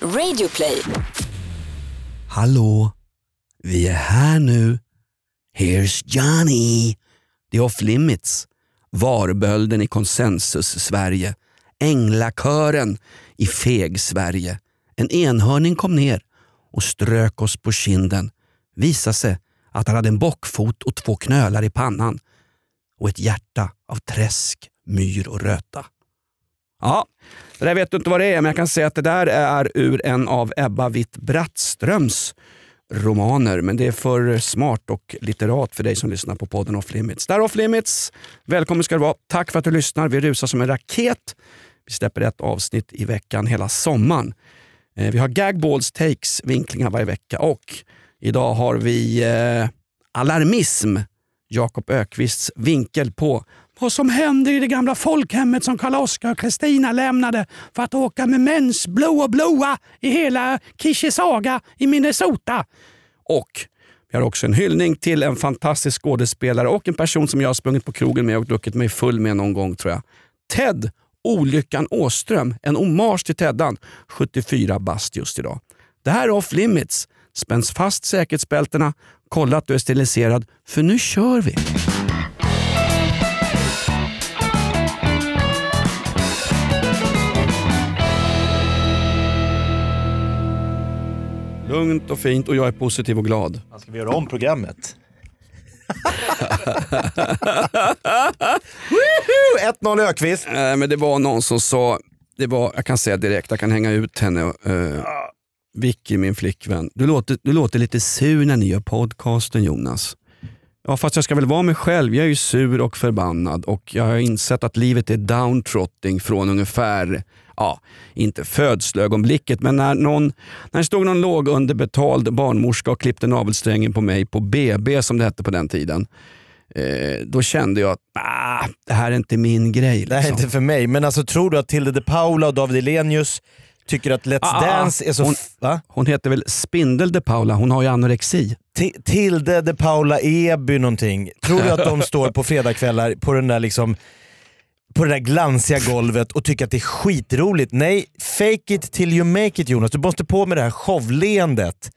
Radioplay. Hallå, vi är här nu. Here's Johnny. Det är off limits. Varbölden i konsensus-Sverige. Änglakören i feg-Sverige. En enhörning kom ner och strök oss på kinden. Visade sig att han hade en bockfot och två knölar i pannan. Och ett hjärta av träsk, myr och röta. Ja, det där vet du inte vad det är, men jag kan säga att det där är ur en av Ebba Witt-Brattströms romaner. Men det är för smart och litterat för dig som lyssnar på podden Off Limits. Där Off Limits. Välkommen ska du vara. Tack för att du lyssnar. Vi rusar som en raket. Vi släpper ett avsnitt i veckan hela sommaren. Eh, vi har gagballs, takes, vinklingar varje vecka och idag har vi eh, alarmism. Jakob Ökvists vinkel på vad som hände i det gamla folkhemmet som Karl-Oskar och Kristina lämnade för att åka med mensblå och blåa i hela Kishisaga i Minnesota. Och vi har också en hyllning till en fantastisk skådespelare och en person som jag har sprungit på krogen med och druckit mig full med någon gång tror jag. Ted Olyckan Åström. En hommage till Teddan, 74 bast just idag. Det här är Off Limits. Spänns fast säkerhetsbältena, kolla att du är steriliserad, för nu kör vi! Lugnt och fint och jag är positiv och glad. Ska vi göra om programmet? 1-0 Ökvist. Nej, men det var någon som sa, det var, jag kan säga direkt, jag kan hänga ut henne. Uh, Vicky, min flickvän. Du låter, du låter lite sur när ni gör podcasten Jonas. Ja, fast jag ska väl vara mig själv. Jag är ju sur och förbannad och jag har insett att livet är downtrotting från ungefär, ja, inte födsloögonblicket, men när, någon, när det stod någon låg underbetald barnmorska och klippte navelsträngen på mig på BB som det hette på den tiden. Eh, då kände jag att ah, det här är inte min grej. Det här är liksom. inte för mig, men alltså tror du att Tilde de Paula och David Elenius tycker att Let's Ah, ah, Dance är så... hon- Va? Hon heter väl Spindel de Paula, hon har ju anorexi. Ti- Tilde de Paula Eby någonting. Tror du att de står på fredagskvällar på den där liksom på det där glansiga golvet och tycker att det är skitroligt. Nej, fake it till you make it Jonas. Du måste på med det här showleendet.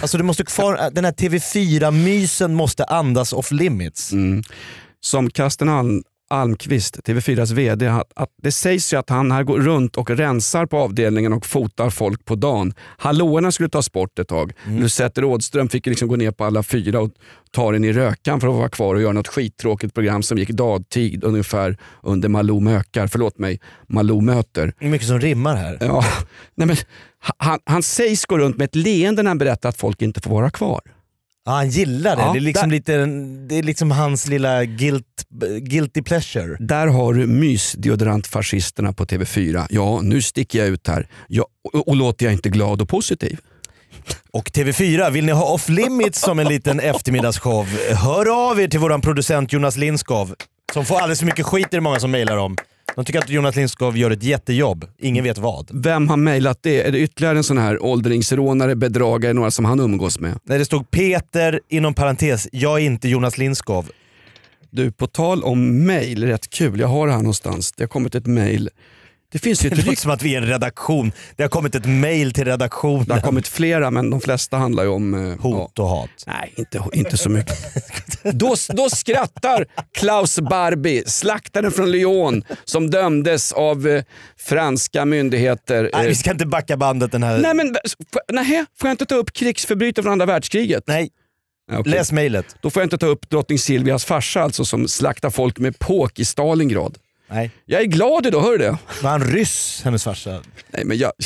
Alltså du måste kvar, den här TV4-mysen måste andas off limits. Mm. Som Karsten Alm, Almqvist, TV4s VD, att, det sägs ju att han här går runt och rensar på avdelningen och fotar folk på dagen. Hallåorna skulle tas bort ett tag. Mm. Lucette Rådström fick liksom gå ner på alla fyra och ta den i rökan för att vara kvar och göra något skittråkigt program som gick dagtid ungefär under Malou mökar. Förlåt mig, Malou möter. Mycket som rimmar här. Ja, nej men, han, han sägs gå runt med ett leende när han berättar att folk inte får vara kvar. Ja, han gillar det. Ja, det, är liksom där- lite, det är liksom hans lilla guilt, guilty pleasure. Där har du mysdeodorantfascisterna på TV4. Ja, nu sticker jag ut här. Ja, och, och låter jag inte glad och positiv? Och TV4, vill ni ha off limits som en liten eftermiddagsshow? Hör av er till vår producent Jonas Lindskov som får alldeles för mycket skit är det många som mejlar om. De tycker att Jonas Lindskov gör ett jättejobb, ingen vet vad. Vem har mejlat det? Är det ytterligare en sån här åldringsrånare, bedragare, några som han umgås med? När det stod Peter inom parentes, jag är inte Jonas Lindskov. Du, på tal om mejl, rätt kul. Jag har det här någonstans. Det har kommit ett mejl. Det finns ju Det ett låter rykte. som att vi är en redaktion. Det har kommit ett mail till redaktionen. Det har kommit flera, men de flesta handlar ju om... eh, ja. Hot och hat. Nej, inte, inte så mycket. Då, då skrattar Klaus Barbie, slaktaren från Lyon som dömdes av eh, franska myndigheter. Nej, vi ska inte backa bandet den här... Nej, men nej, får jag inte ta upp krigsförbrytare från andra världskriget? Nej, Ja, okej. läs mejlet. Då får jag inte ta upp drottning Silvias farsa alltså, som slaktar folk med påk i Stalingrad. Nej, Jag är glad idag, hör du det? var han ryss, hennes farsa? Nej men jag...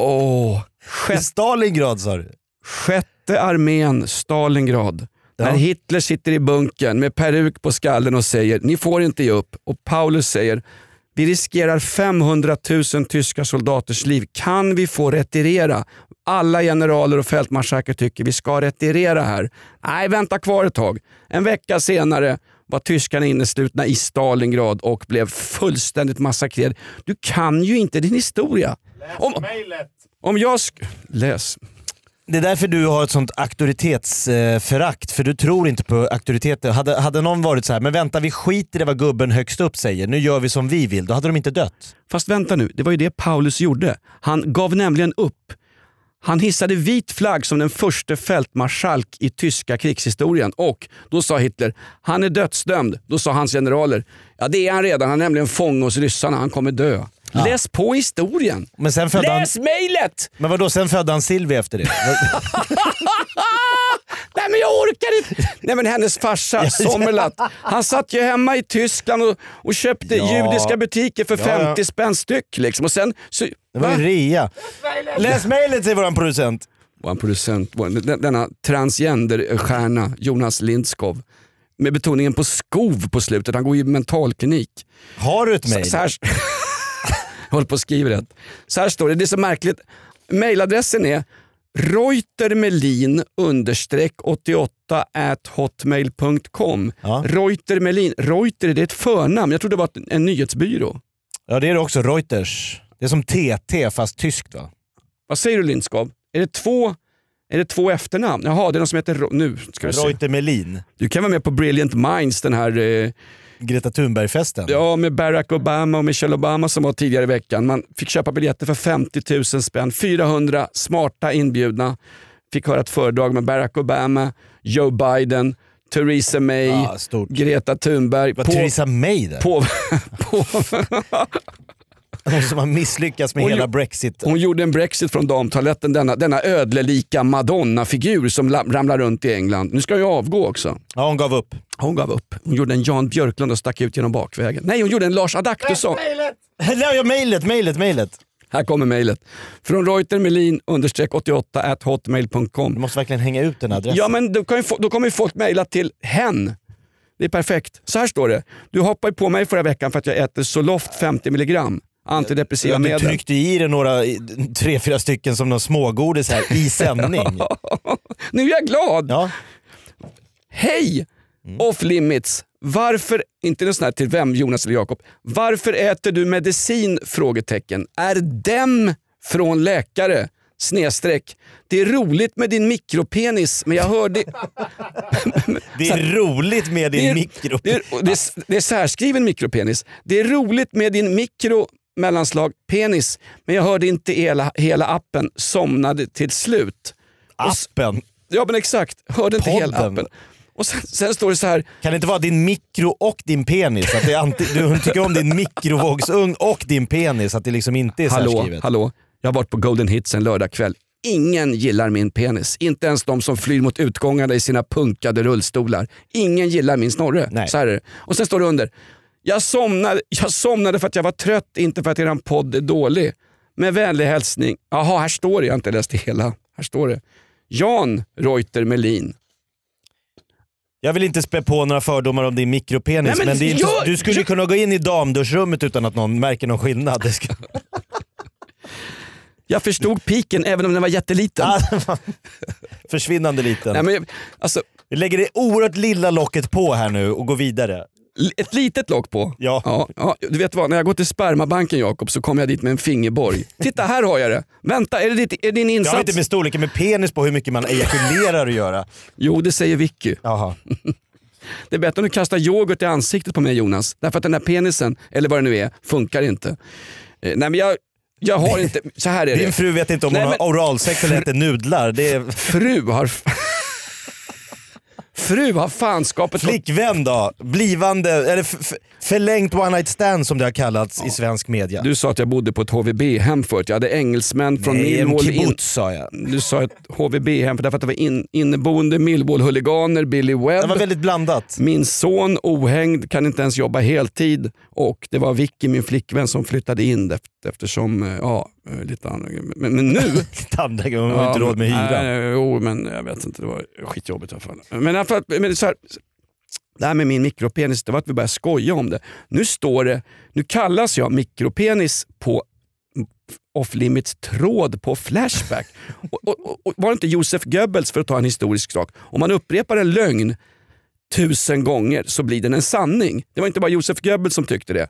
Åh, I Stalingrad sa du? sjätte armén, Stalingrad. Ja. När Hitler sitter i bunkern med peruk på skallen och säger ni får inte ge upp. Och Paulus säger vi riskerar 500 000 tyska soldaters liv. Kan vi få retirera? Alla generaler och fältmarskalker tycker vi ska retirera här. Nej, vänta kvar ett tag. En vecka senare var tyskarna inneslutna i Stalingrad och blev fullständigt massakrerade. Du kan ju inte din historia. Om, om jag... Läs. Det är därför du har ett sånt auktoritetsförakt, för du tror inte på auktoriteter. Hade, hade någon varit så här, men vänta vi skiter i vad gubben högst upp säger, nu gör vi som vi vill, då hade de inte dött. Fast vänta nu, det var ju det Paulus gjorde. Han gav nämligen upp. Han hissade vit flagg som den första fältmarskalk i tyska krigshistorien och då sa Hitler, han är dödsdömd. Då sa hans generaler, ja det är han redan, han är nämligen fånge hos ryssarna, han kommer dö. Läs på historien! Läs han, mejlet! men vadå, sen födde han Silvi efter det? Nej men jag orkar inte! Nej men hennes farsa Sommerlath, han satt ju hemma i Tyskland och, och köpte Ja. judiska butiker för Ja, ja. 50 spänn styck. Liksom. Och sen, så, Det var ju rea. Läs mejlet säger våran producent. Vår producent, denna transgenderstjärna Jonas Lindskov. Med betoningen på skov på slutet, han går ju i mentalklinik. Har du ett Så, mejl? så här, jag håller på att skriva rätt. Så här står det, det är så märkligt. Mailadressen är reutermelin understreck 88 at hotmail.com. Ja. Reutermelin, Reuter är det ett förnamn? Jag trodde det var en nyhetsbyrå. Ja det är det också, Reuters. Det är som TT fast tyskt va? Vad säger du Lindskov? Är det två, är det två efternamn? Jaha, det är någon som heter... Nu ska vi se. Reuter Melin. Du kan vara med på Brilliant Minds, den här eh, Greta Thunberg-festen. ja, med Barack Obama och Michelle Obama som var tidigare i veckan. Man fick köpa biljetter för 50 000 spänn. 400 smarta inbjudna. Fick höra ett föredrag med Barack Obama, Joe Biden, Theresa May, stort. Greta Thunberg. Var Theresa May där? på, på, Hon som har misslyckats med Hon hela Brexit. hon gjorde en Brexit från damtoaletten, denna, denna ödlelika Madonna-figur som la- ramlar runt i England. Nu ska hon ju avgå också. Ja, hon gav upp. Hon gav upp. Hon gjorde en Jan Björklund och stack ut genom bakvägen. Nej, hon gjorde en Lars Adaktusson. Ja, mejlet, mejlet, mejlet. Här kommer mejlet. Från Reutermelin understreck 88 at Du hotmail.com. måste verkligen hänga ut den adressen. Ja men då, kan ju, få- då kommer ju folk mejla till hen. Det är perfekt. Så här står det. Du hoppade på mig förra veckan för att jag äter Zoloft 50 mg. Antidepressiva Ja, du medel. tryckte i dig några, tre, fyra stycken som någon smågodis här i sändning. Nu är jag glad! Ja. Hej! Off limits. Varför, inte en sån här till vem Jonas eller Jakob. Varför äter du medicin? Frågetecken. Är dem från läkare? Snedstreck. Det är roligt med din mikropenis men jag hörde... Det är roligt med din det är, mikro. Det är, det, är, det är särskriven mikropenis. Det är roligt med din mikro mellanslag penis men jag hörde inte hela, hela appen. Somnade till slut. Och Appen. Ja men exakt, hörde inte hela Podden. appen. Och sen, sen står det så här, Kan det inte vara din mikro och din penis? Att det anti, du tycker om din mikrovågsugn och din penis, att det liksom inte är hallå, särskrivet. hallå, jag har varit på Golden Hits en lördagkväll. Ingen gillar min penis. Inte ens de som flyr mot utgångarna i sina punkade rullstolar. Ingen gillar min snorre. Nej. Så här är det. Och sen står det under. Jag somnade, jag somnade för att jag var trött, inte för att eran podd är dålig. Med vänlig hälsning. Jaha, här står det. Jag har inte läst det hela. Här står det. Jan Reuter Melin. Jag vill inte spä på några fördomar om din mikropenis, Nej, men, men det är inte, gör- du skulle gör- kunna gå in i damduschrummet utan att någon märker någon skillnad. Jag förstod piken även om den var jätteliten. Försvinnande liten. Nej, men, alltså, Vi lägger det oerhört lilla locket på här nu och går vidare. Ett litet lock på? Ja. ja. ja. Du vet vad, när jag går till spermabanken Jakob så kommer jag dit med en fingerborg. Titta här har jag det. Vänta, är det, ditt, är din Det har insats? inte med storleken med penis på hur mycket man ejakulerar att göra. Jo, det säger Vicky. Jaha. Det är bättre om du kastar yoghurt i ansiktet på mig Jonas. Därför att den här penisen, eller vad det nu är, funkar inte. Eh, nej men jag, jag har inte, så här är Din det. fru vet inte om Nej, hon men- har oralsex eller äter nudlar. Det är Fru har... Fru har fanskapet flickvän då, blivande, eller förlängt one night stand som det har kallats i svensk media. Du sa att jag bodde på ett HVB-hem förut. Jag hade engelsmän från Nej, Millwall in, kibbutz sa jag. Du sa ett HVB-hem för därför att det var in, inneboende Millwall-huliganer, Billy Webb. Det var väldigt blandat. Min son ohängd kan inte ens jobba heltid och det var Vicky, min flickvän, som flyttade in eftersom, eh, ja, eh, lite andra men, men nu... Tandläkare, hon har inte råd med hyra. Nej, jo, men jag vet inte, det var skitjobbigt i alla fall. Men, men så här, det här med min mikropenis, det var att vi började skoja om det. Nu står det, nu kallas jag mikropenis på off limits tråd på Flashback. och, och, och var det inte Josef Goebbels, för att ta en historisk sak, om man upprepar en lögn tusen gånger så blir den en sanning. Det var inte bara Josef Goebbels som tyckte det.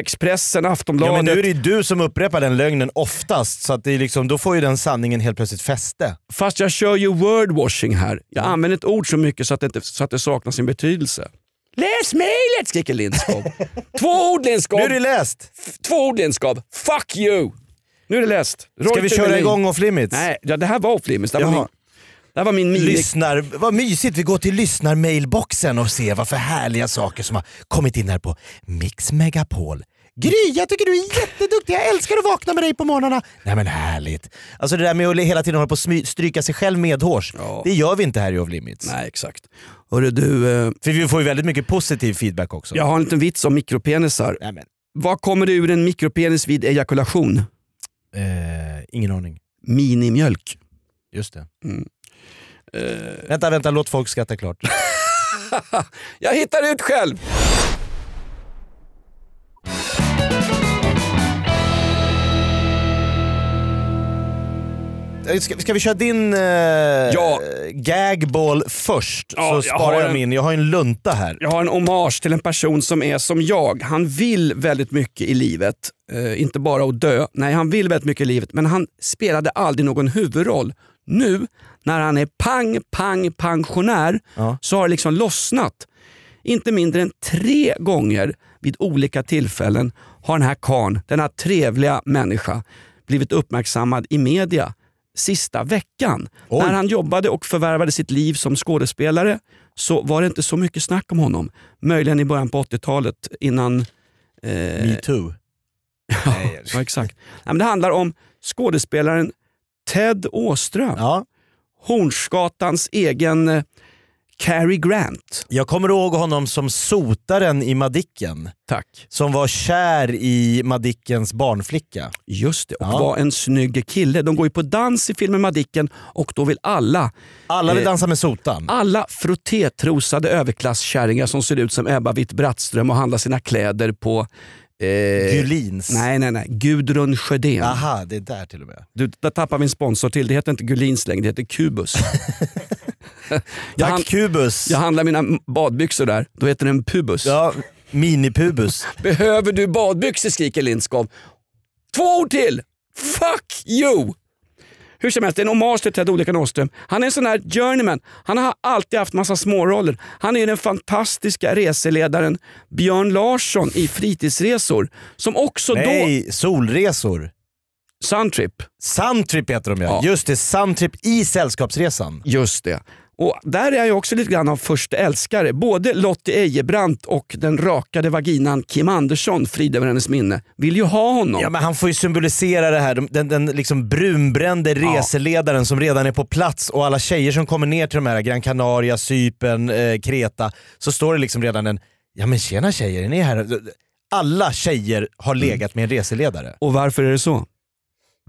Expressen, Ja, Aftonbladet. men nu är det ju du som upprepar den lögnen oftast, så att det är liksom, då får ju den sanningen helt plötsligt fäste. Fast jag kör ju wordwashing här. Jag använder ett ord så mycket så att det, inte, så att det saknar sin betydelse. Läs mejlet skriker Lindskov. Två ord Lindskov! Nu är det läst! Två ord Lindskov. Fuck you! Nu är det läst. Ska vi köra igång off limits? Nej, ja, det här var off limits. Det var min, det var min mini... Lyssnar, vad mysigt, vi går till lyssnarmailboxen och ser vad för härliga saker som har kommit in här på Mix Megapol. Gry, jag tycker du är jätteduktig, jag älskar att vakna med dig på morgnarna. Nej men härligt. Alltså det där med att hela tiden hålla på smy- stryka sig själv medhårs, Ja. det gör vi inte här i Off Limits. Nej, exakt. Hörru du, eh, För vi får ju väldigt mycket positiv feedback också. jag har en liten vits om mikropenisar. Nej, men, Vad kommer det ur en mikropenis vid ejakulation? eh, ingen aning. Minimjölk. Just det. Eh, Vänta, vänta, låt folk skratta klart. jag hittar ut själv! Ska, ska vi köra din eh, Ja. gagball först? Ja, så jag sparar jag en- min. Jag har en lunta här. Jag har en hommage till en person som är som jag. Han vill väldigt mycket i livet. Eh, inte bara att dö. Nej, han vill väldigt mycket i livet men han spelade aldrig någon huvudroll. Nu när han är pang, pang, pensionär Ja. så har det liksom lossnat. Inte mindre än tre gånger vid olika tillfällen har den här karln, denna trevliga människa, blivit uppmärksammad i media sista veckan. Oj. När han jobbade och förvärvade sitt liv som skådespelare så var det inte så mycket snack om honom. Möjligen i början på 80-talet innan... Eh, Metoo. ja, exakt. Nej, men det handlar om skådespelaren Ted Åström. Ja. Hornsgatans egen eh, Cary Grant. Jag kommer ihåg honom som sotaren i Madicken. Tack. Som var kär i Madickens barnflicka. Just det, och Ja. var en snygg kille. De går ju på dans i filmen Madicken och då vill alla, Alla vill Eh, dansa med sotan. alla frottétrosade överklasskärringar som ser ut som Ebba Witt-Brattström och handlar sina kläder på eh, Gulins. Nej, nej, nej. Gudrun Sjödén. Aha, det är där till och med. Du, där tappar vi en sponsor till. Det heter inte Gulins längre, det heter Kubus. han, Kubus. jag handlar mina badbyxor där, då heter den Pubus. Ja, minipubus. Behöver du badbyxor skriker Lindskov. Två ord till! Fuck you! Hur som helst, det är en hommage till Ted Olika Åström. Han är en sån här journeyman. Han har alltid haft massa småroller. Han är den fantastiska reseledaren Björn Larsson i Fritidsresor. Som också Nej, solresor. då... Suntrip. Suntrip heter de. Ja. Just det, Suntrip i Sällskapsresan. Just det. Och där är jag också lite grann av första älskare. Både Lottie Ejebrant och den rakade vaginan Kim Andersson, frid över hennes minne, vill ju ha honom. Ja men han får ju symbolisera det här, De- den, den liksom brunbrände reseledaren som redan är på plats och alla tjejer som kommer ner till de här Gran Canaria, Cypern, eh, Kreta, så står det liksom redan en “Ja men tjena tjejer, är ni här?” Alla tjejer har legat med en reseledare. Och varför är det så?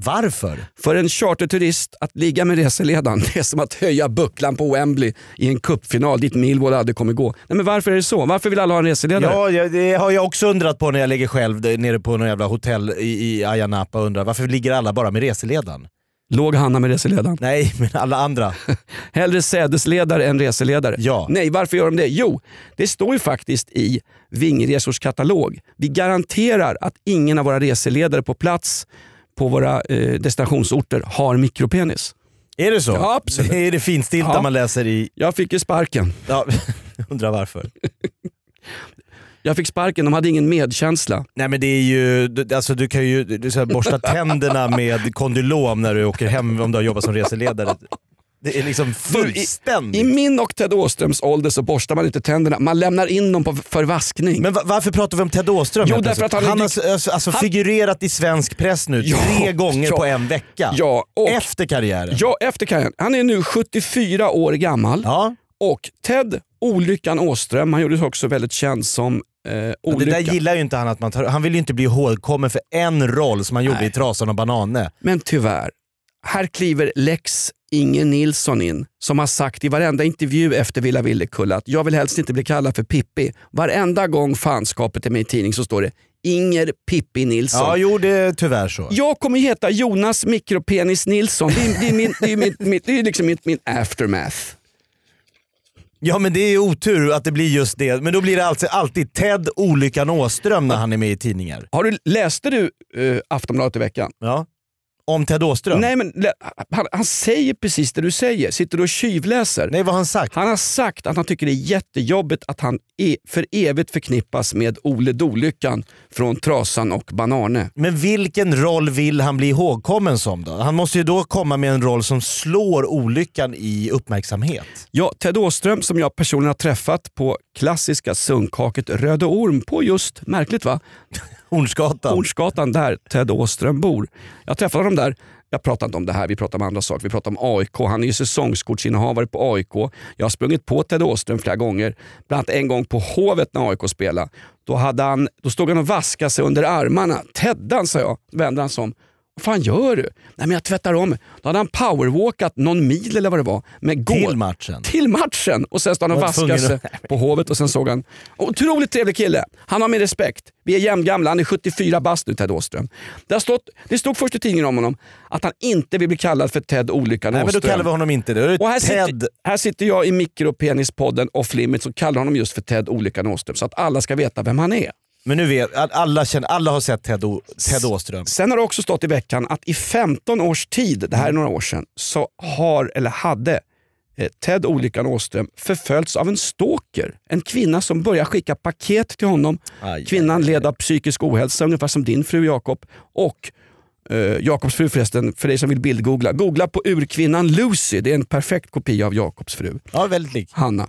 Varför? För en charterturist att ligga med reseledaren det är som att höja bucklan på Wembley i en cupfinal dit Millwall aldrig kommer gå. Nej, men varför är det så? Varför vill alla ha en reseledare? Ja, det har jag också undrat på när jag ligger själv nere på någon jävla hotell i, i Ayia Napa och undrar varför ligger alla bara med reseledaren? Låg Hanna med reseledaren? Nej, men alla andra. Hellre sädesledare än reseledare. Ja. Nej, varför gör de det? Jo, det står ju faktiskt i Vingresors katalog. Vi garanterar att ingen av våra reseledare på plats på våra eh, destinationsorter har mikropenis. Är det så? Ja, absolut. Det är det finstilta Ja. man läser i... Jag fick ju sparken. Ja, undrar varför. Jag fick sparken, de hade ingen medkänsla. Nej men det är ju, alltså du kan ju du, så här, borsta tänderna med kondylom när du åker hem om du har jobbat som reseledare. Det är liksom Du, I fullständigt. min och Ted Åströms ålder så borstar man inte tänderna, man lämnar in dem på, för vaskning. Men va- varför pratar vi om Ted Åström Jo, därför att han han har alltså, alltså han- figurerat i svensk press nu Ja, tre gånger ja. på en vecka. ja, och, Efter karriären. ja, efter karriären. Han är nu 74 år gammal Ja. och Ted Olyckan Åström, han gjorde sig också väldigt känd som eh, Det Olyckan. där gillar ju inte han att man tar, han vill ju inte bli ihågkommen för en roll som han gjorde Nej. i Trasan och Banane. Men tyvärr, här kliver Lex Inge Nilsson in som har sagt i varenda intervju efter Villa Villekulla att jag vill helst inte bli kallad för Pippi. Varenda gång fanskapet är med i tidning så står det Inger Pippi Nilsson. Ja, jo det är tyvärr så. Jag kommer ju heta Jonas Mikropenis Nilsson. Det är, det är, min, det är, min, mitt, det är liksom mitt, min aftermath. Ja men det är otur att det blir just det. Men då blir det alltså alltid Ted Olyckan Åström när han är med i tidningar. Har du, läste du uh, Aftonbladet i veckan? Ja. Om Ted Åström? Nej, men han, han, säger precis det du säger. Sitter du och tjuvläser? Nej, vad har han sagt? Han har sagt att han tycker det är jättejobbigt att han är för evigt förknippas med Ole Dolyckan från Trasan och Banane. Men vilken roll vill han bli ihågkommen som då? Han måste ju då komma med en roll som slår olyckan i uppmärksamhet. Ja, Ted Åström som jag personligen har träffat på klassiska sunkhaket Röde Orm på just, märkligt va? Hornsgatan. Hornsgatan där Ted Åström bor. Jag träffade dem där. Jag pratar inte om det här, vi pratar om andra saker. Vi pratar om AIK. Han är ju säsongskortsinnehavare på AIK. Jag har sprungit på Ted Åström flera gånger. Bland annat en gång på Hovet när AIK spelade. Då, hade han, då stod han och vaskade sig under armarna. Teddan sa jag, vände han sig om. Vad fan gör du? Nej men jag tvättar om Då hade han powerwalkat någon mil eller vad det var. Med till matchen? Till matchen! Och sen stod han och vaskade sig på Hovet och sen såg han... Otroligt trevlig kille. Han har min respekt. Vi är jämngamla. Han är 74 bast nu, Ted Åström. Det, har stått, det stod först i tidningen om honom att han inte vill bli kallad för Ted Olyckan Nej, Åström. men då kallar vi honom inte det. Och här, Ted... sitter, här sitter jag i mikropenispodden Off Limits och kallar honom just för Ted Olyckan Åström. Så att alla ska veta vem han är. Men nu vet alla, känner, alla har sett Ted, o, Ted Åström. Sen har det också stått i veckan att i 15 års tid, det här är några år sedan, så har, eller hade eh, Ted Olyckan Åström förföljts av en stalker. En kvinna som börjar skicka paket till honom. Aj, Kvinnan led av psykisk ohälsa, ungefär som din fru Jakob. Och eh, Jakobs fru förresten, för dig som vill bildgoogla. Googla på urkvinnan Lucy, det är en perfekt kopia av Jakobs fru. Ja, väldigt lik. Hanna.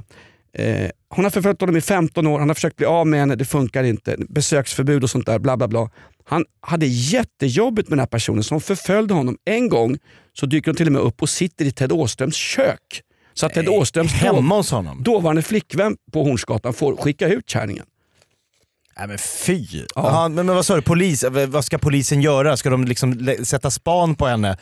Eh, hon har förföljt honom i 15 år, han har försökt bli av med henne, det funkar inte. Besöksförbud och sånt där, bla bla bla. Han hade jättejobbigt med den här personen som förföljde honom. En gång så dyker hon till och med upp och sitter i Ted Åströms kök. Så att Ted Åströms Hemma hos honom? dåvarande flickvän på Hornsgatan får skicka ut kärringen. Nej men fy! Ja. Aha, men, men vad sa du, polis, vad ska polisen göra? Ska de liksom sätta span på henne?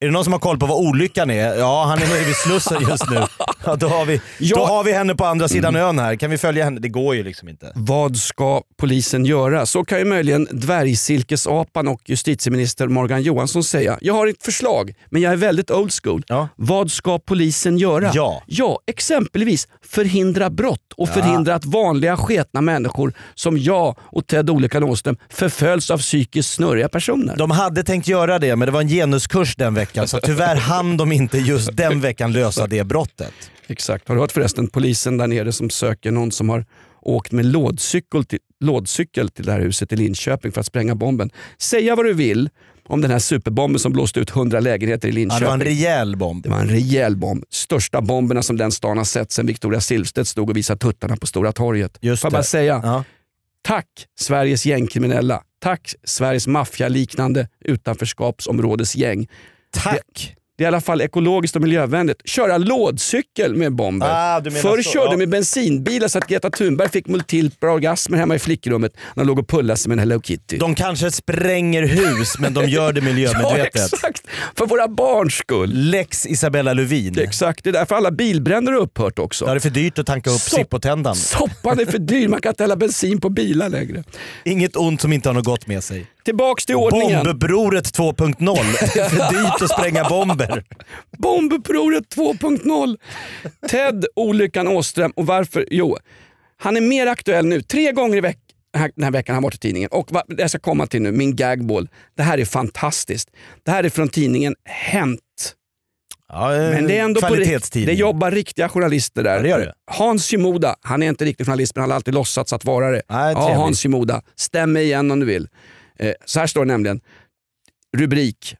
Är det någon som har koll på vad olyckan är? Ja, han är nere vid Slussen just nu. Ja, då, har vi, då har vi henne på andra sidan ön här. Kan vi följa henne? Det går ju liksom inte. Vad ska polisen göra? Så kan ju möjligen dvärgsilkesapan och justitieminister Morgan Johansson säga. Jag har ett förslag, men jag är väldigt old school. Ja. Vad ska polisen göra? Ja, ja exempelvis förhindra brott och ja. förhindra att vanliga sketna människor som jag och Ted Olika Åström förföljs av psykiskt snurriga personer. De hade tänkt göra det, men det var en genuskurs den veckan, så tyvärr hann de inte just den veckan lösa det brottet. Exakt. Har du hört förresten polisen där nere som söker någon som har åkt med lådcykel till, lådcykel till det här huset i Linköping för att spränga bomben. Säga vad du vill om den här superbomben som blåste ut 100 lägenheter i Linköping. Ja, det var en rejäl bomb. Det var en rejäl bomb. Största bomberna som den stan har sett sen Victoria Silvstedt stod och visade tuttarna på Stora torget. Just Får jag bara säga, ja. tack Sveriges gängkriminella. Tack Sveriges maffialiknande utanförskapsområdesgäng. Tack! Det, det är i alla fall ekologiskt och miljövänligt. Köra lådcykel med bomber. Ah, Förr så, körde ja. med bensinbilar så att Greta Thunberg fick multipla orgasmer hemma i flickrummet när hon låg och pullade sig med en Hello Kitty. De kanske spränger hus men de gör det miljövänligt. ja, exakt. För våra barns skull. Lex Isabella Lövin. Exakt, det är därför alla bilbränder har upphört också. Ja, det är för dyrt att tanka upp Zippo-tändaren. Soppan är för dyr, man kan inte hälla bensin på bilar längre. Inget ont som inte har något gott med sig. Tillbaks till ordningen. Bombupproret 2.0. Det är för dyrt att spränga bomber. Bombupproret 2.0. Ted Olyckan Åström. Och varför? Jo, han är mer aktuell nu. Tre gånger i veckan den här veckan har varit i tidningen. Och vad jag ska komma till nu, min gagball. Det här är fantastiskt. Det här är från tidningen Hänt. Ja, men det är ändå det jobbar riktiga journalister där. Ja, det det. Hans Shimoda, han är inte riktig journalist men han har alltid låtsats att vara det. Nej, ja, Hans Shimoda, stäm mig igen om du vill. Eh, så här står det nämligen, rubrik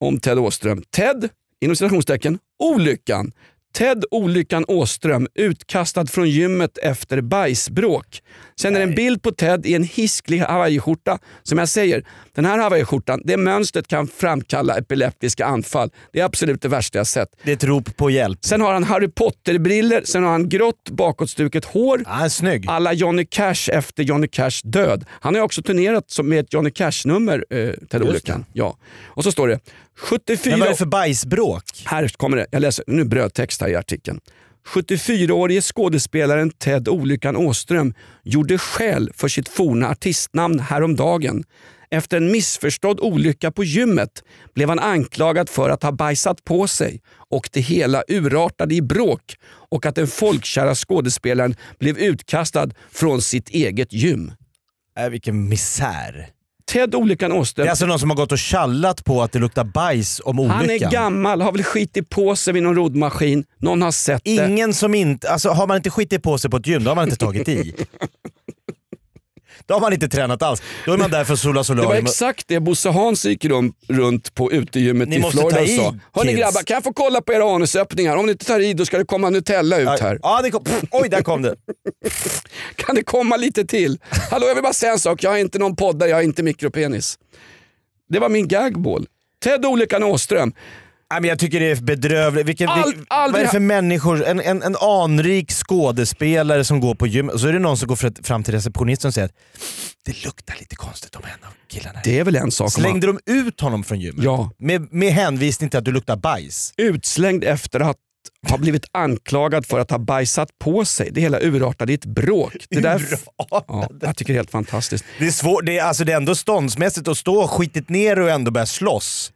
om Ted Åström. Ted, inom citationstecken, olyckan. Ted Olyckan Åström utkastad från gymmet efter bajsbråk. Sen är det en bild på Ted i en hisklig hawaiiskjorta. Som jag säger, den här hawaiiskjortan, det mönstret kan framkalla epileptiska anfall. Det är absolut det värsta jag sett. Det är ett rop på hjälp. Sen har han Harry Potter-briller, sen har han grått bakåtstuket hår. Ah, snygg. Alla Johnny Cash efter Johnny Cash död. Han har också turnerat med ett Johnny Cash-nummer, eh, Ted Olyckan. Ja. Och så står det 74... Men vad är det för bajsbråk? Här kommer det, jag läser nu brödtext här i artikeln. 74-årige skådespelaren Ted Olyckan Åström gjorde skäl för sitt forna artistnamn häromdagen. Efter en missförstådd olycka på gymmet blev han anklagad för att ha bajsat på sig och det hela urartade i bråk och att den folkkära skådespelaren blev utkastad från sitt eget gym. Äh, vilken misär. Ted Olyckan Åström Det är alltså någon som har gått och tjallat på att det luktar bajs om olyckan. Han är gammal, har väl skitit på sig vid någon roddmaskin. Någon har sett det. Ingen som inte, alltså har man inte skitit på sig på ett gym, då har man inte tagit i. Då har man inte tränat alls. Då är man där för att sola Det var solarium. exakt det Bosse Hans gick runt på utegymmet Ni i Florida och sa. Hörni kids." grabbar, kan jag få kolla på era anusöppningar? Om ni inte tar i då ska det komma Nutella ut här. Ja, det kom, pff, oj där kom det. Kan det komma lite till? Hallå jag vill bara säga en sak, jag har inte någon poddare, jag har inte mikropenis. Det var min gagball. Ted Olyckan Åström. Nej, men jag tycker det är bedrövligt. Vilken, All- vad är det för människor? En, en, en anrik skådespelare som går på gym och så är det någon som går fr- fram till receptionisten och säger att det luktar lite konstigt om en av killarna. här." Det är väl en sak om man Slängde de ut honom från gymmet? Ja. Med, med hänvisning till att du luktar bajs? utslängd efter att ha blivit anklagad för att ha bajsat på sig. Det hela urartade i ett bråk. Det där, ja, jag tycker det är helt fantastiskt. Det är svårt, det är, alltså det är ändå ståndsmässigt att stå skitit ner och ändå börja slåss.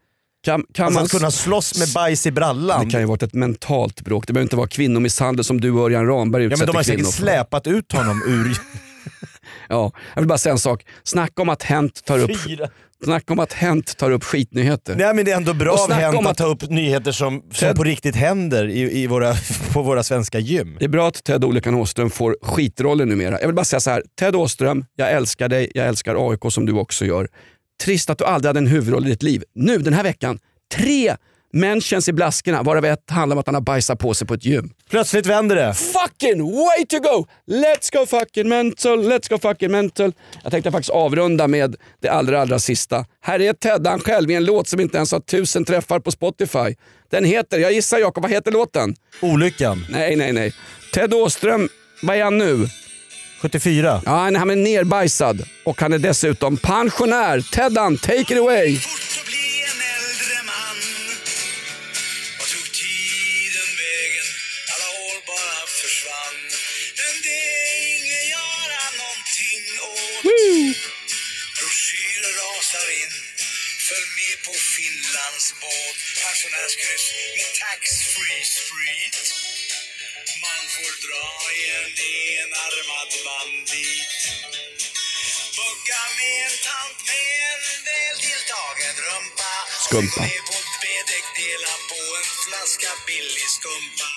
Kan, kan Alltså man att kunna slåss med bajs i brallan. Det kan ju varit ett mentalt bråk. Det behöver inte vara kvinnomisshandel som du och Örjan Ramberg ja, utsätter men de har säkert släpat ut honom ur... Ja, jag vill bara säga en sak. Snacka om att Hänt tar upp, Fyra. snacka om att Hänt tar upp skitnyheter. Nej men det är ändå bra av Hänt att att- ta upp nyheter som, som Ted- på riktigt händer i, i våra, på våra svenska gym. Det är bra att Ted Olyckan Åström får skitroller numera. Jag vill bara säga så här. Ted Åström, jag älskar dig, jag älskar AIK som du också gör. Trist att du aldrig hade en huvudroll i ditt liv. Nu den här veckan, tre mentions i blaskorna varav ett handlar om att han har bajsat på sig på ett gym. Plötsligt vänder det. Fucking way to go! Let's go fucking mental, let's go fucking mental. Jag tänkte faktiskt avrunda med det allra allra sista. Här är Teddan själv i en låt som inte ens har tusen träffar på Spotify. Den heter, jag gissar Jakob, vad heter låten? Olyckan. Nej, nej, nej. Ted Åström, vad är han nu? 74. Ja, han är nerbajsad och han är dessutom pensionär. Teddan, take it away!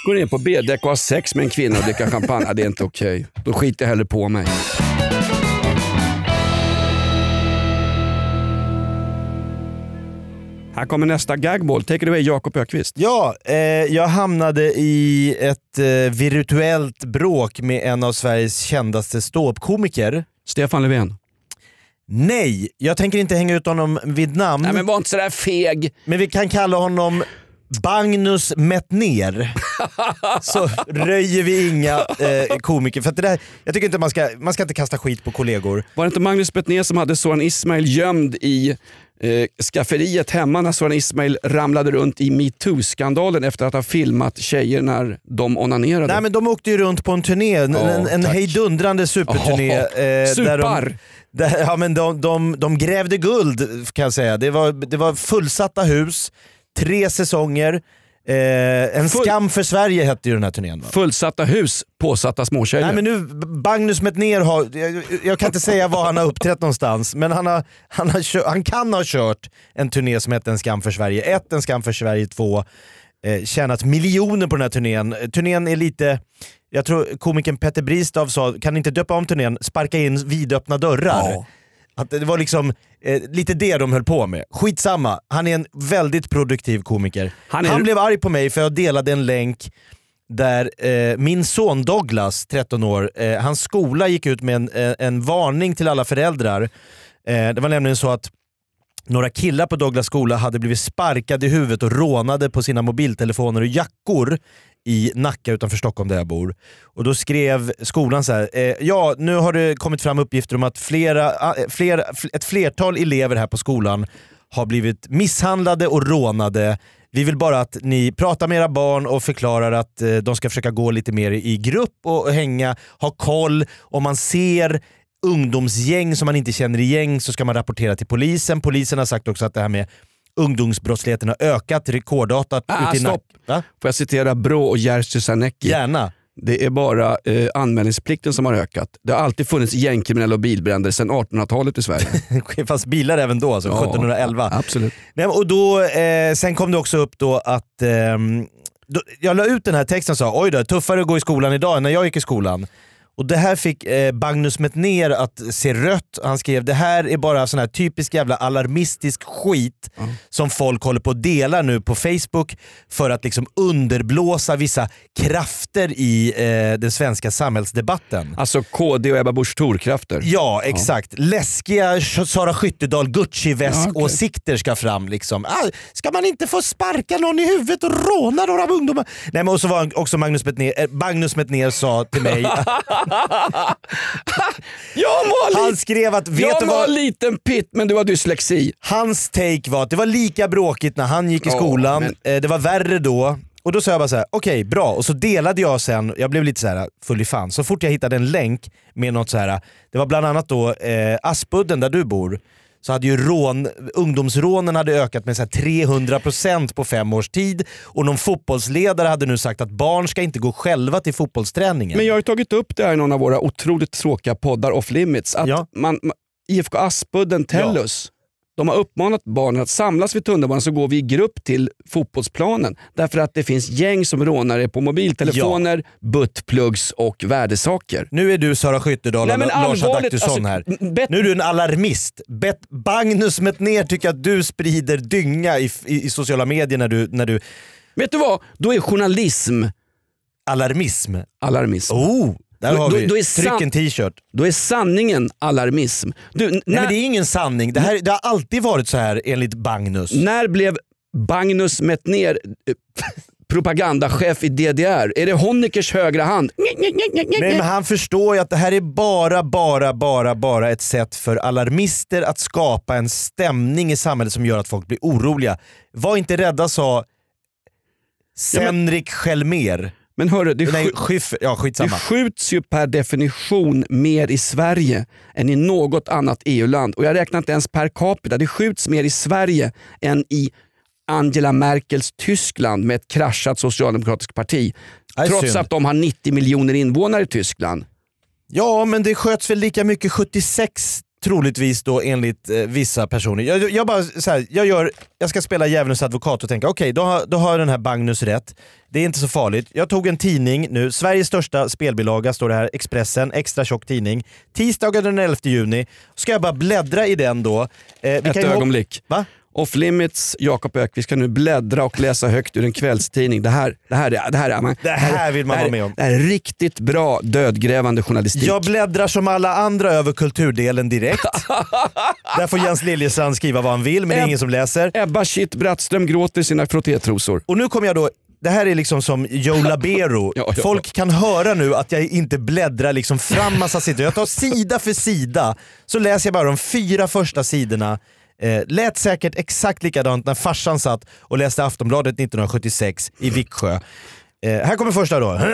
Går ner på B-däck och har sex med en kvinna och dricker champagne. Ja, det är inte okej. Då skiter jag hellre på mig. Här kommer nästa gagball. Take it away Jakob Ökvist. Ja, eh, jag hamnade i ett eh, virtuellt bråk med en av Sveriges kändaste ståuppkomiker. Stefan Löfven. Nej, jag tänker inte hänga ut honom vid namn. Nej men var inte sådär feg. Men vi kan kalla honom Bagnus Metner. Så röjer vi inga eh, komiker. För det där, jag tycker inte man ska, man ska inte kasta skit på kollegor. Var det inte Magnus Betnér som hade Soran Ismail gömd i eh, skafferiet hemma när Soran Ismail ramlade runt i metoo-skandalen efter att ha filmat tjejer när de onanerade? Nej men de åkte ju runt på en turné, en, Ja, en, en hejdundrande superturné. Ja, eh, supar. de, där, ja, men de, de, de grävde guld kan jag säga. Det var, det var fullsatta hus, tre säsonger. Eh, en Full- skam för Sverige hette ju den här turnén. Va? Fullsatta hus, påsatta småtjejer. Nej men nu, Bagnus Metner har, jag, jag kan inte säga var han har uppträtt någonstans, men han, har, han, har han kan ha kört en turné som hette En skam för Sverige 1, En skam för Sverige 2, eh, tjänat miljoner på den här turnén. Turnén är lite, jag tror komikern Petter Bristav sa, kan ni inte döpa om turnén, sparka in vidöppna dörrar? Ja. Att det var liksom eh, lite det de höll på med. Skitsamma, han är en väldigt produktiv komiker. Han Han, är- blev arg på mig för jag delade en länk där eh, min son Douglas, 13 år, eh, hans skola gick ut med en, eh, en varning till alla föräldrar. Eh, det var nämligen så att några killar på Douglas skola hade blivit sparkade i huvudet och rånade på sina mobiltelefoner och jackor i Nacka utanför Stockholm där jag bor. Och Då skrev skolan så här. Eh, ja, nu har det kommit fram uppgifter om att flera, ah, eh, flera, ett flertal elever här på skolan har blivit misshandlade och rånade Vi vill bara att ni pratar med era barn och förklarar att eh, de ska försöka gå lite mer i grupp och hänga, ha koll. Om man ser ungdomsgäng som man inte känner igen så ska man rapportera till polisen. Polisen har sagt också att det här med ungdomsbrottsligheten har ökat rekordartat Ah, stopp. Va? Får jag citera Brå och Jerzy Sarnecki? Gärna. Det är bara eh, anmälningsplikten som har ökat. Det har alltid funnits gängkriminella och bilbränder sedan 1800-talet i Sverige. Det fanns bilar även då, alltså Ja, 1711. Absolut. Nej, och då, eh, sen kom det också upp då att då, jag la ut den här texten och sa oj då, tuffare att gå i skolan idag än när jag gick i skolan. Och Det här fick eh, Magnus Metner att se rött. Han skrev det här är bara sån här typisk jävla alarmistisk skit som folk håller på att dela nu på Facebook för att liksom underblåsa vissa krafter i eh, den svenska samhällsdebatten. Alltså KD och Ebba Busch Thor-krafter. Ja, exakt. Läskiga Sara Skyttedal Gucci-väsk-åsikter Ja, okej. ska fram. Liksom. Ah, ska man inte få sparka någon i huvudet och råna några ungdomar? Nej, men och så var också Magnus Metner, eh, Magnus Metner sa till mig, Jag var, han skrev att vet jag du var vad? liten pitt men du har dyslexi. Hans take var att det var lika bråkigt när han gick i Ja, skolan, men- eh, det var värre då. Och då sa jag bara så här: okej bra. Och så delade jag sen, jag blev lite så här full i fan. Så fort jag hittade en länk med något så här. det var bland annat då eh, Aspudden där du bor, så hade ju rån, ungdomsrånen hade ökat med så här 300% på fem års tid. Och någon fotbollsledare hade nu sagt att barn ska inte gå själva till fotbollsträningen. Men jag har ju tagit upp det här i någon av våra otroligt tråkiga poddar off limits. Att Ja. man, IFK Aspudden, Tellus, de har uppmanat barnen att samlas vid tunnelbanan så går vi i grupp till fotbollsplanen. Därför att det finns gäng som rånar er på mobiltelefoner, buttplugs och värdesaker. Nu är du Sara Skyttedal Nej, och Lars Adaktusson alltså, här. bet- Nu är du en alarmist. Bet Magnus Metner tycker att du sprider dynga i, i, i sociala medier när du, när du... Vet du vad? Då är journalism Alarmism. alarmism. Oh, där har då- vi. då är Tryck en t-shirt. Då är sanningen alarmism. Du, n- Nej när, men det är ingen sanning. Det, här, det har alltid varit så här enligt Magnus. när blev Magnus Metner eh, propagandachef i DDR? Är det Honeckers högra hand? Nej men han förstår ju att det här är bara, bara, bara, bara ett sätt för alarmister att skapa en stämning i samhället som gör att folk blir oroliga. Var inte rädda sa Senrik Schelmer. Men hörru, det, Nej, sk- Schyff, ja det skjuts ju per definition mer i Sverige än i något annat EU-land. Och jag räknar inte ens per capita. Det skjuts mer i Sverige än i Angela Merkels Tyskland med ett kraschat socialdemokratiskt parti. Trots synd. att de har 90 miljoner invånare i Tyskland. Ja, men det sköts väl lika mycket 76 troligtvis då enligt eh, vissa personer. Jag, jag, bara, så här, jag, gör, jag ska spela djävulens advokat och tänka okej, då, har, då har den här Magnus rätt. Det är inte så farligt. Jag tog en tidning nu, Sveriges största spelbilaga står det här, Expressen, extra tjock tidning. Tisdagen den 11 juni. Ska jag bara bläddra i den då. Eh, Ett ögonblick. Va? Off Limits, Jakob Ökvist ska nu bläddra och läsa högt ur en kvällstidning. Det här, det här, är- det här, är, man, Det här vill man här, vara med om. Det här är riktigt bra dödgrävande journalistik. Jag bläddrar som alla andra över kulturdelen direkt. Där får Jens Liljestrand skriva vad han vill, men det är Eb- ingen som läser. Ebba Shit Brattström gråter sina frottétrosor. Och nu kommer jag då, det här är liksom som Joe Labero. Ja, ja. Folk kan höra nu att jag inte bläddrar liksom fram massa sidor. Jag tar sida för sida, så läser jag bara de fyra första sidorna. Eh, lät säkert exakt likadant när farsan satt och läste Aftonbladet 1976 i Viksjö. Eh, här kommer första då.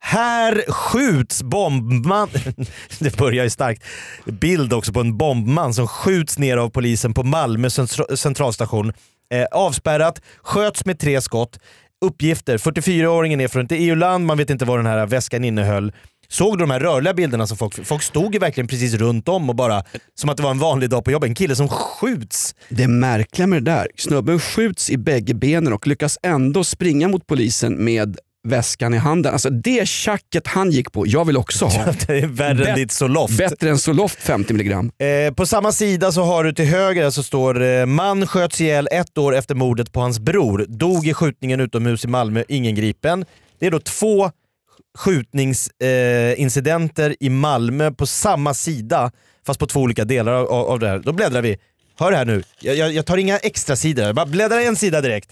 Här skjuts bombman... Det börjar ju starkt. Bild också på en bombman som skjuts ner av polisen på Malmö centra- centralstation. Eh, avspärrat, sköts med tre skott. Uppgifter, 44-åringen är från ett EU-land, man vet inte vad den här väskan innehöll. Såg du de här rörliga bilderna som folk... Folk stod ju verkligen precis runt om och bara... Som att det var en vanlig dag på jobbet. En kille som skjuts. Det märkliga med det där, snubben skjuts i bägge benen och lyckas ändå springa mot polisen med väskan i handen. Alltså det tjacket han gick på, jag vill också ha. Det är värre än Bet- ditt Zoloft. Bättre än Zoloft 50 milligram. Eh, på samma sida så har du till höger så står eh, man sköts ihjäl ett år efter mordet på hans bror. Dog i skjutningen utomhus i Malmö, ingen gripen. Det är då två skjutningsincidenter eh, i Malmö på samma sida, fast på två olika delar av, av det här. Då bläddrar vi. Hör det här nu, jag, jag, jag tar inga extra sidor, jag bara bläddrar en sida direkt.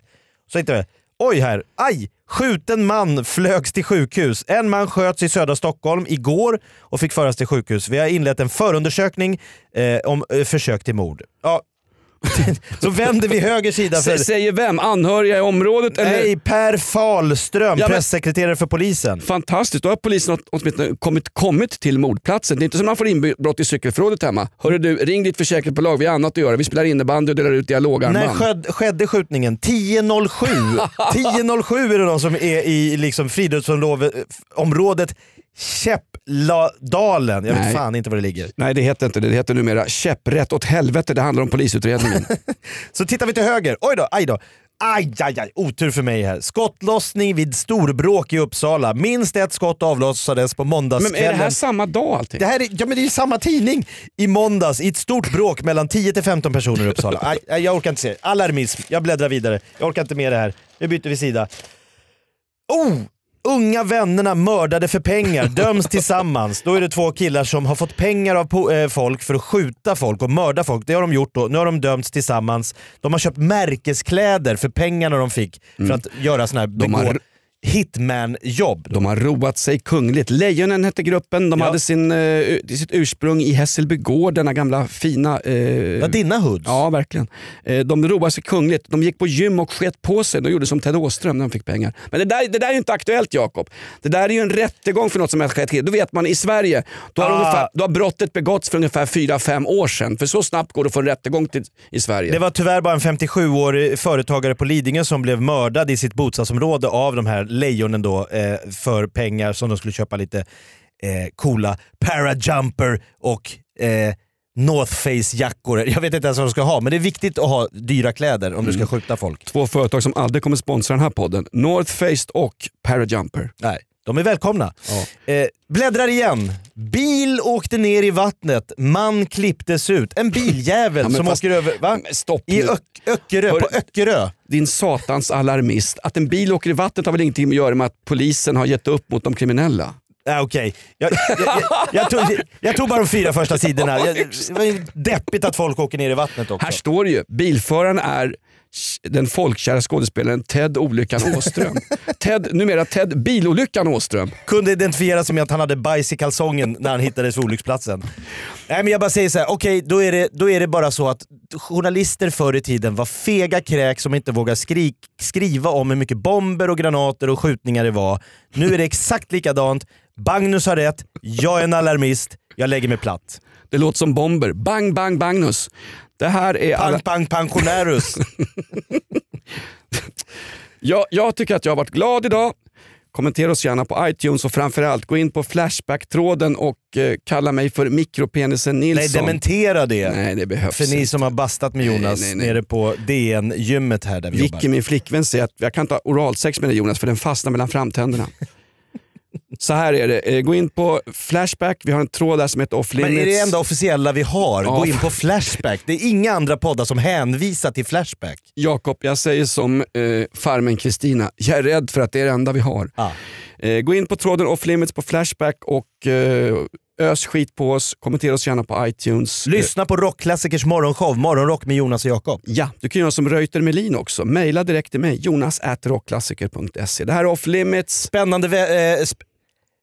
Så inte. Oj här, aj! Skjuten man flögs till sjukhus. En man sköts i södra Stockholm igår och fick föras till sjukhus. Vi har inlett en förundersökning eh, om eh, försök till mord. Ja, Så vänder vi höger sida för... Säger vem? Anhöriga i området? Eller? Nej, Per Fahlström, Ja, men- pressekreterare för polisen. Fantastiskt, då har polisen åt- åtminstone kommit, kommit till mordplatsen. Det är inte som när man får inbrott i cykelförrådet hemma. Hörru du, ring ditt försäkringsbolag, vi har annat att göra. Vi spelar innebandy och delar ut dialogarmband. När skedde, skedde skjutningen? 10.07. 10.07 är det de som är i liksom friluftsområdet Käppladalen. Jag vet fan inte var det ligger. Nej det heter inte det, det heter numera käpprätt åt helvete. Det handlar om polisutredningen. Så tittar vi till höger. Oj då, aj då. Aj, aj, aj, otur för mig här. Skottlossning vid storbråk i Uppsala. Minst ett skott avlossades på Men måndagskvällen. är det här samma dag allting? Det här är, ja, men det är samma tidning. I måndags i ett stort bråk mellan 10-15 personer i Uppsala. Aj, aj, jag orkar inte se. Alarmism. Jag bläddrar vidare. Jag orkar inte med det här. Nu byter vi sida. Oh! Unga vännerna mördade för pengar, döms tillsammans. Då är det två killar som har fått pengar av eh, folk för att skjuta folk och mörda folk. Det har de gjort då. Nu har de dömts tillsammans. De har köpt märkeskläder för pengarna de fick för att göra såna här De har- begå hitman-jobb. De har roat sig kungligt. Lejonen hette gruppen, de Ja. hade sin, eh, sitt ursprung i Hässelby gård, denna gamla fina... Eh, Ja, dina hoods. Ja, verkligen. Eh, De roade sig kungligt. De gick på gym och sket på sig. De gjorde som Ted Åström när de fick pengar. Men det där, det där är ju inte aktuellt Jakob. Det där är ju en rättegång för något som har skett. Då vet man i Sverige, då har, Ah. ungefär, då har brottet begåtts för ungefär 4-5 år sedan. För så snabbt går det att få en rättegång till, i Sverige. Det var tyvärr bara en 57-årig företagare på Lidingö som blev mördad i sitt bostadsområde av de här lejonen då, eh, för pengar som de skulle köpa lite eh, coola parajumper och eh, North Face-jackor. Jag vet inte ens vad de ska ha, men det är viktigt att ha dyra kläder om du ska skjuta folk. Två företag som aldrig kommer sponsra den här podden. North Face och Parajumper. Nej, de är välkomna. Eh, bläddrar igen. Bil åkte ner i vattnet, man klipptes ut. En biljävel Ja, som fast- åker över... Va? Stopp I. Ök- Öckerö, Hör- på Öckerö. Din satans alarmist. Att en bil åker i vattnet har väl ingenting att göra med att polisen har gett upp mot de kriminella? Ja, Okej, jag, jag, jag, jag, tog, jag tog bara de fyra första sidorna. Det var deppigt att folk åker ner i vattnet också. Här står det ju, bilföraren är den folkkära skådespelaren Ted Olyckan Åström. Ted, numera Ted Bilolyckan Åström. Kunde identifiera sig med att han hade bajs i kalsongen när han hittades vid olycksplatsen. Nej, men jag bara säger så här, okej då, är det, då är det bara så att journalister förr i tiden var fega kräk som inte vågade skrik, skriva om hur mycket bomber och granater och skjutningar det var. Nu är det exakt likadant. Bagnus har rätt, jag är en alarmist, jag lägger mig platt. Det låter som bomber. Bang, bang, Bagnus. Det här är alla... Pang, pang, pensionärus. jag, jag tycker att jag har varit glad idag. Kommentera oss gärna på iTunes och framförallt gå in på Flashback-tråden och eh, kalla mig för mikropenisen Nej, Nilsson. dementera det. Nej, det behövs För ni som har bastat med Jonas Nej, nej, nej. nere på DN-gymmet här där vi Vicky, jobbar. min flickvän, säger att jag kan inte ha oralsex med dig Jonas för den fastnar mellan framtänderna. Så här är det, Eh, gå in på Flashback, vi har en tråd där som heter Off Men Limits. är det enda officiella vi har? Ja. Gå in på Flashback. Det är inga andra poddar som hänvisar till Flashback. Jakob, jag säger som eh, farmen Kristina, jag är rädd för att det är det enda vi har. Ah. Eh, gå in på tråden Off Limits på Flashback och eh, ös skit på oss, kommentera oss gärna på iTunes. Lyssna på Rockklassikers morgonshow, Morgonrock med Jonas och Jakob. Ja, du kan göra som Reuter Melin också. Maila direkt till mig, jonas.rockklassiker.se. Det här är Off Limits. Spännande, eh, sp-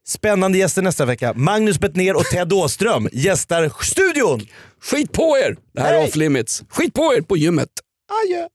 spännande gäster nästa vecka. Magnus Bettner och Ted Åström gästar studion. Skit på er! Det här är! Off Limits. Skit på er på gymmet. Adjö.